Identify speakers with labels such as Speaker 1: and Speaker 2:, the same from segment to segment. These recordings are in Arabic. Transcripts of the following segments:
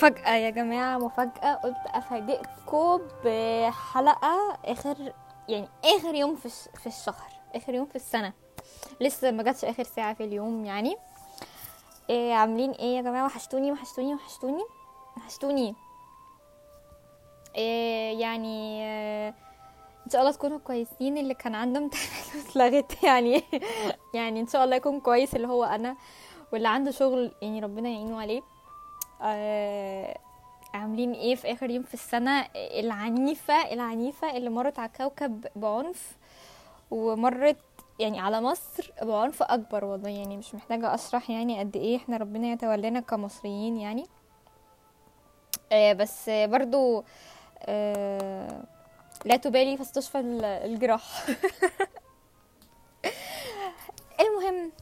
Speaker 1: مفاجأة يا جماعة مفاجأة. قلت أفاجئكم بحلقة آخر يعني آخر يوم في في الشهر آخر يوم في السنة. لسه ما جاتش آخر ساعة في اليوم يعني. إيه عاملين إيه يا جماعة؟ وحشتوني وحشتوني وحشتوني وحشتوني. إيه يعني آه، إن شاء الله تكونوا كويسين. اللي كان عنده امتحانات اتلغت يعني. يعني إن شاء الله يكون كويس اللي هو أنا واللي عنده شغل يعني ربنا يعينه عليه. عاملين إيه في آخر يوم في السنة؟ العنيفة العنيفة اللي مرت على الكوكب بعنف ومرت يعني على مصر بعنف أكبر والله يعني مش محتاجة أشرح يعني قد إيه إحنا ربنا يتولانا كمصريين يعني. آه بس برضو آه لا تبالي فاستشفى ال- الجراح. المهم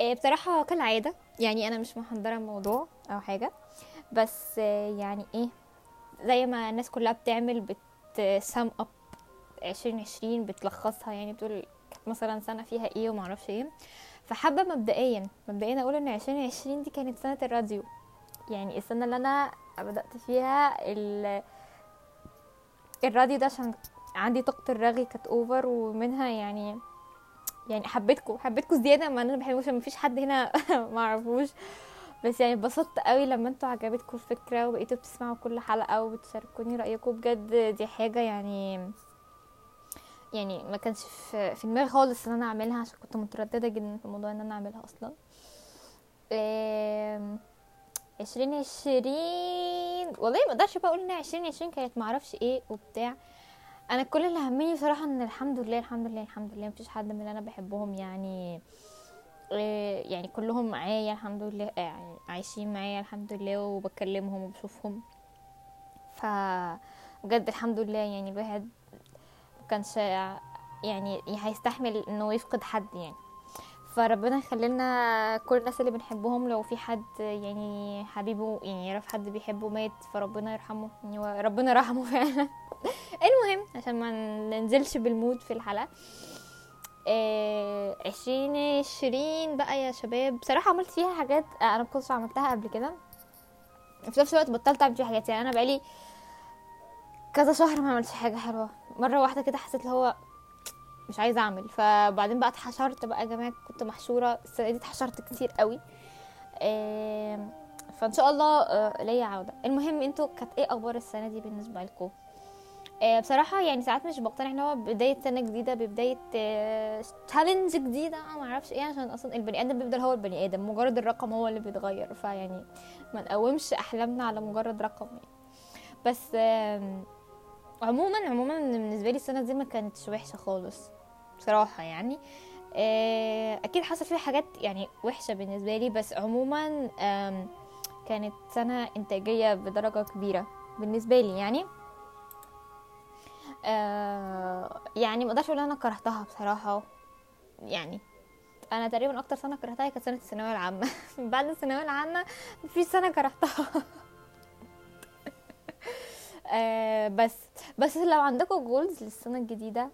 Speaker 1: آه، بصراحة كالعادة يعني أنا مش محضرة الموضوع. أو حاجة. بس يعني إيه زي ما الناس كلها بتعمل بت سم اب عشرين عشرين بتلخصها. يعني بتقول كانت مثلا سنة فيها إيه ومعرفش إيه. فحابة مبدئيا مبدئيا أقول إن عشرين عشرين دي كانت سنة الراديو. يعني السنة اللي أنا بدأت فيها ال الراديو ده عشان عندي طاقة الرغي كانت اوفر ومنها يعني يعني حبيتكم حبيتكم زيادة. ما أنا بحبكم عشان مفيش حد هنا ما أعرفوش. بس يعني اتبسطت قوي لما أنتوا عجبتكم الفكرة وبقيتوا بتسمعوا كل حلقة وبتشاركوني رأيكم. بجد دي حاجة يعني يعني ما كانش في, في دماغي خالص إن أنا أعملها عشان كنت مترددة جدا في موضوع إن أنا أعملها أصلا. عشرين عشرين والله ما أقدرش بقى أقول إن عشرين عشرين كانت معرفش إيه وبتاع. أنا كل اللي همني بصراحه إن الحمد لله الحمد لله الحمد لله مفيش حد من اللي أنا بحبهم يعني إيه، يعني كلهم معايا الحمد لله آه، يعني عايشين معايا الحمد لله وبكلمهم وبشوفهم. ف بجد الحمد لله يعني الواحد مكانش يعني هيستحمل إنه يفقد حد يعني. فربنا يخلينا كل الناس اللي بنحبهم لو في حد يعني حبيبه يعني يعرف حد بيحبه مات فربنا يرحمه يعني ربنا رحمه فعلا. المهم عشان ما ننزلش بالمود في الحلقة آه، عشرين عشرين بقى يا شباب. بصراحة عملت فيها حاجات آه، أنا مكنتش عملتها قبل كده. في نفس الوقت بطلت أعمل فيها حاجات. يعني أنا بقالي كذا شهر ما عملتش حاجة حلوة. مرة واحدة كده حسيت اللي هو مش عايزة أعمل. فبعدين بقى اتحشرت بقى يا جماعة. كنت محشورة. السنة دي اتحشرت كتير قوي. آم، فإن شاء الله آه، ليا عودة. المهم أنتوا كانت إيه أخبار السنة دي بالنسبة لكم؟ آه، بصراحة يعني ساعات مش بقتنع إن هو بداية سنة جديدة ببداية تشالنج جديدة أنا ما أعرفش إيه عشان أصلا البني آدم بيفضل هو البني آدم مجرد الرقم هو اللي بيتغير فيعني ما نقومش أحلامنا على مجرد رقم يعني. بس عموما عموما بالنسبة لي السنة دي ما كانتش وحشة خالص بصراحة يعني. آه، أكيد حصل فيها حاجات يعني وحشة بالنسبة لي بس عموما كانت سنة إنتاجية بدرجة كبيرة بالنسبة لي يعني. آه يعني ما أقدرش أقول أنا كرهتها بصراحة. يعني أنا تقريبا أكتر سنة كرهتها كانت سنة الثانوية العامة. بعد الثانوية العامة في سنة كرهتها. آه بس بس لو عندكم جولز للسنة الجديدة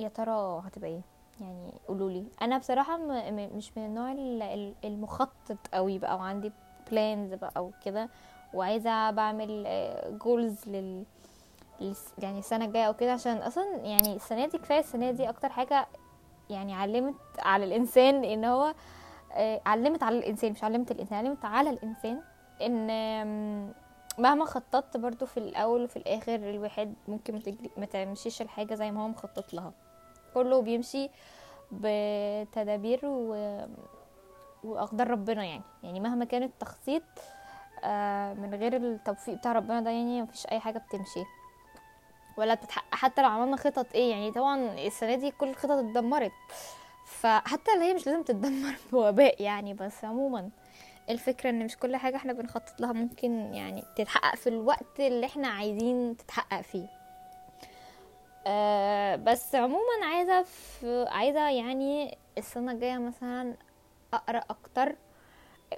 Speaker 1: يا ترى هتبقى إيه؟ يعني قولوا لي. أنا بصراحة م- م- مش من النوع ال- ال- المخطط قوي بقى وعندي plans بقى وكده وعايزة بعمل goals لل الس- يعني السنة الجاية أو كده عشان أصلا يعني السنة دي كفاية السنة دي أكتر حاجة يعني علمت على الإنسان إن هو آه، علمت على الإنسان مش علمت الإنسان علمت على الإنسان إن مهما خططت برضو في الأول وفي الآخر الواحد ممكن ما تمشيش الحاجة زي ما هو مخطط لها. كله بيمشي بتدابير و... وأقدار ربنا يعني. يعني مهما كان التخطيط آه، من غير التوفيق بتاع ربنا ده يعني مفيش أي حاجة بتمشي. ولا بتتحقق حتى لو عملنا خطط إيه يعني طبعا السنة دي كل الخطط اتدمرت. فحتى اللي هي مش لازم تتدمر بوباء يعني بس عموما الفكرة إن مش كل حاجة إحنا بنخطط لها ممكن يعني تتحقق في الوقت اللي إحنا عايزين تتحقق فيه. أه بس عموما عايزة في عايزة يعني السنة الجاية مثلا أقرأ أكتر.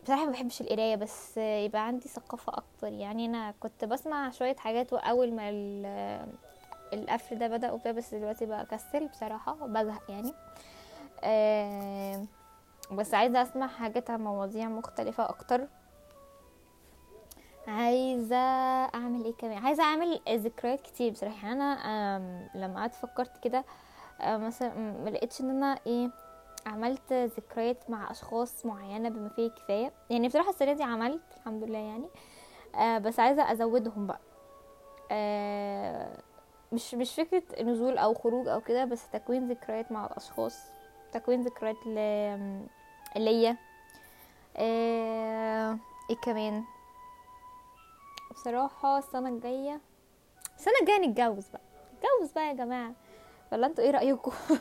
Speaker 1: بصراحة ما بحبش القراية بس يبقى عندي ثقافة أكتر. يعني أنا كنت بسمع شوية حاجات وأول ما القفل ده بدأ وكده بس دلوقتي بقى كسل بصراحة بزهق يعني. آه بس عايزة أسمع حاجات عن مواضيع مختلفة أكتر. عايزة أعمل إيه كمان؟ عايزة أعمل ذكريات كتير بصراحة. يعني أنا آم، لما قعدت فكرت كده آه، مثلا م- ما لقيتش إن أنا إيه عملت ذكريات مع أشخاص معينة بما فيه الكفاية يعني بصراحة السنة دي عملت الحمد لله يعني. آه بس عايزة أزودهم بقى. آه مش مش فكرة نزول أو خروج أو كده بس تكوين ذكريات مع الأشخاص تكوين ذكريات ليا. آه إيه كمان؟ بصراحة السنة الجاية السنة الجاية نتجوز بقى. نتجوز بقى يا جماعة. ولا أنتوا إيه رأيكم؟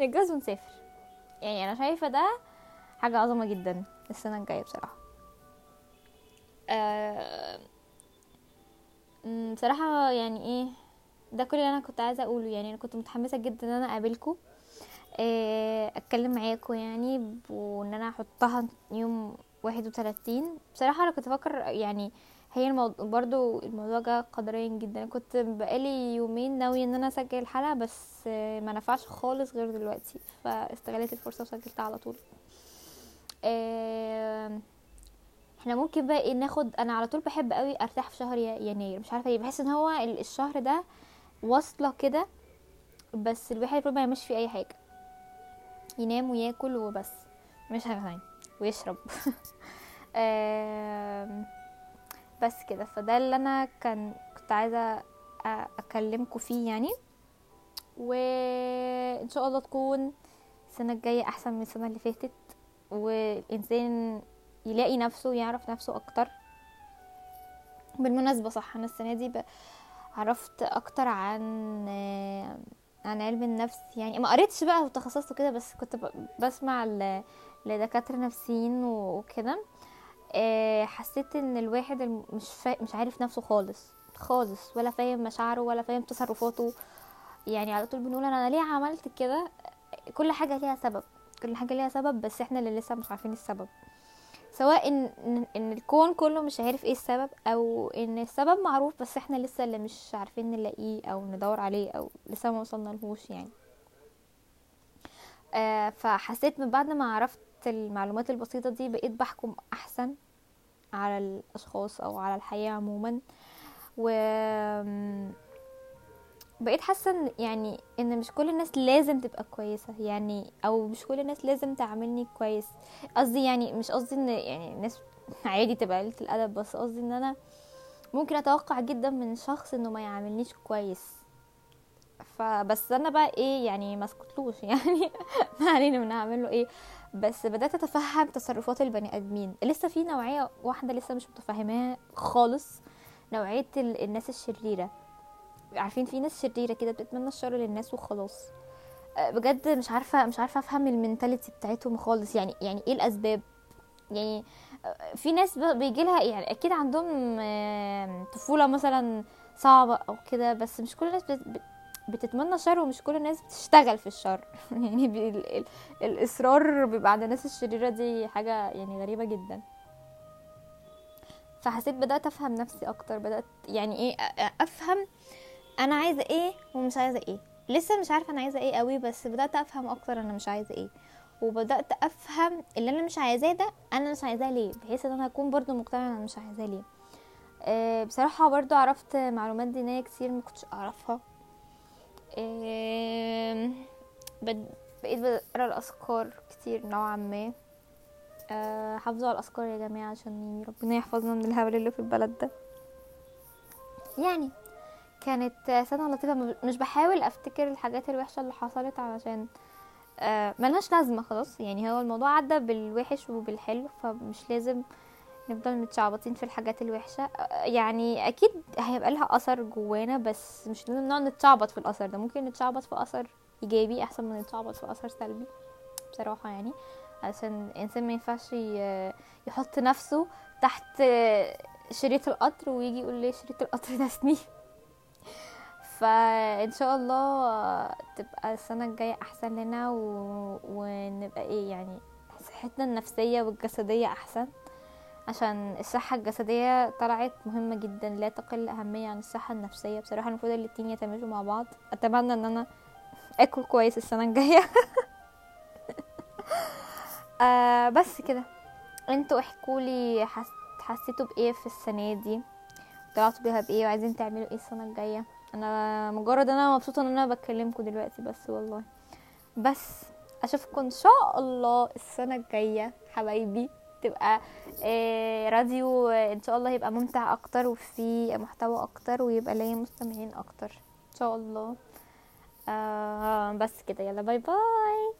Speaker 1: نتجوز ونسافر. يعني أنا شايفة ده حاجة عظمة جدا السنة الجاية بصراحة. آه أمم، بصراحة يعني إيه ده كل اللي أنا كنت عايزة أقوله. يعني أنا كنت متحمسة جدا إن أنا اقابلكم آه، أتكلم معاكم يعني وإن أنا أحطها يوم واحد وتلاتين. بصراحة أنا كنت أفكر يعني هي الموضوع برضو الموضوع جه قدريا جدا. كنت بقالي يومين ناوية إن أنا أسجل الحلقة بس ما نفعش خالص غير دلوقتي فاستغلت الفرصة وسجلتها على طول. آه، إحنا ممكن بقى إيه ناخد أنا على طول بحب قوي ارتاح في شهر يناير مش عارفة ليه بحس ان هو ال- الشهر ده واصلة كده بس الواحد المفروض ما يعملش فيه اي حاجة. ينام وياكل وبس مش حاجة تانية ويشرب. بس كده. فده اللي أنا كان كنت عايزة اكلمكم فيه يعني. وان شاء الله تكون السنة الجاية احسن من السنة اللي فاتت. والإنسان يلاقي نفسه يعرف نفسه أكتر. بالمناسبة صح أنا السنة دي عرفت أكتر عن عن علم النفس. يعني ما قريتش بقى وتخصصت كده بس كنت بسمع لدكاترة نفسيين وكده. آه، حسيت إن الواحد مش فا... مش عارف نفسه خالص خالص ولا فاهم مشاعره ولا فاهم تصرفاته. يعني على طول بنقول أنا ليه عملت كده؟ كل حاجة ليها سبب كل حاجة ليها سبب بس إحنا اللي لسه مش عارفين السبب. سواء إن إن الكون كله مش عارف إيه السبب أو إن السبب معروف بس إحنا لسه اللي مش عارفين نلاقيه أو ندور عليه أو لسه ما وصلنا لهوش يعني. آه فحسيت من بعد ما عرفت المعلومات البسيطة دي بقيت بحكم أحسن على الأشخاص أو على الحياة عموما. و بقيت حاسة إن يعني إن مش كل الناس لازم تبقى كويسة يعني أو مش كل الناس لازم تعاملني كويس. قصدي يعني مش قصدي إن يعني الناس عادي تبقى قليله الأدب بس قصدي إن أنا ممكن أتوقع جدا من شخص إنه ما يعاملنيش كويس. فبس أنا بقى إيه يعني ما اسكتلوش يعني ما علينا من هعمل له إيه. بس بدأت أتفهم تصرفات البني آدمين. لسه في نوعية واحدة لسه مش متفهماها خالص نوعية ال- الناس الشريرة. عارفين في ناس شريرة كده بتتمنى الشر للناس وخلاص. أه، بجد مش عارفة مش عارفة أفهم المينتاليتي بتاعتهم خالص. يعني يعني إيه الأسباب؟ يعني أه، في ناس بيجي لها يعني أكيد عندهم آم، طفولة مثلا صعبة أو كده بس مش كل الناس بت- بت- بتتمنى الشر ومش كل الناس بتشتغل في الشر. يعني الإصرار بيبقى عند الناس الشريرة دي حاجة يعني غريبة جدا. فحسيت بدأت أفهم نفسي أكتر بدأت يعني إيه أفهم أنا عايزه إيه ومش عايزه إيه. لسه مش عارفه أنا عايزه إيه قوي بس بدات افهم أكتر أنا مش عايزه إيه. وبدات افهم اللي أنا مش عايزاه ده أنا مش عايزاه ليه بحيث ان أنا اكون برضو مقتنعه إن أنا مش عايزاه ليه. أه بصراحه برضو عرفت معلومات دينيه كتير ما كنتش اعرفها. أه بقيت بقرا الأذكار كتير نوعا ما. أه حافظوا على الأذكار يا جماعة عشان ربنا يحفظنا من الهبل اللي في البلد ده. يعني كانت سنة لطيفة. م- مش بحاول أفتكر الحاجات الوحشة اللي حصلت علشان آه، ملهاش لازمة خلاص. يعني هو الموضوع عدى بالوحش وبالحلو فمش لازم نفضل متشعبطين في الحاجات الوحشة. آه، يعني أكيد هيبقى لها أثر جوانا بس مش لازم نقعد نتشعبط في الأثر ده. ممكن نتشعبط في أثر إيجابي أحسن من نتشعبط في أثر سلبي بصراحة يعني. عشان الإنسان ما ينفعش يحط نفسه تحت شريط القطر ويجي يقول لي شريط القطر ده سنين فإن شاء الله تبقى السنة الجاية أحسن لنا و... ونبقى إيه يعني صحتنا النفسية والجسدية أحسن. عشان الصحة الجسدية طلعت مهمة جدا لا تقل أهمية عن الصحة النفسية. بصراحة المفروض الاتنين يتماشوا مع بعض. أتمنى إن أنا آكل كويس السنة الجاية. آه بس كده. أنتوا احكوا لي حس... حسيتوا بإيه في السنة دي؟ طلعتوا بيها بإيه؟ وعايزين تعملوا إيه السنة الجاية؟ أنا مجرد أنا مبسوطة إن أنا بكلمكم دلوقتي بس والله. بس أشوفكم إن شاء الله السنة الجاية حبايبي تبقى آه راديو آه، إن شاء الله يبقى ممتع أكتر وفي محتوى أكتر ويبقى ليا مستمعين أكتر إن شاء الله. آه بس كده. يلا باي باي.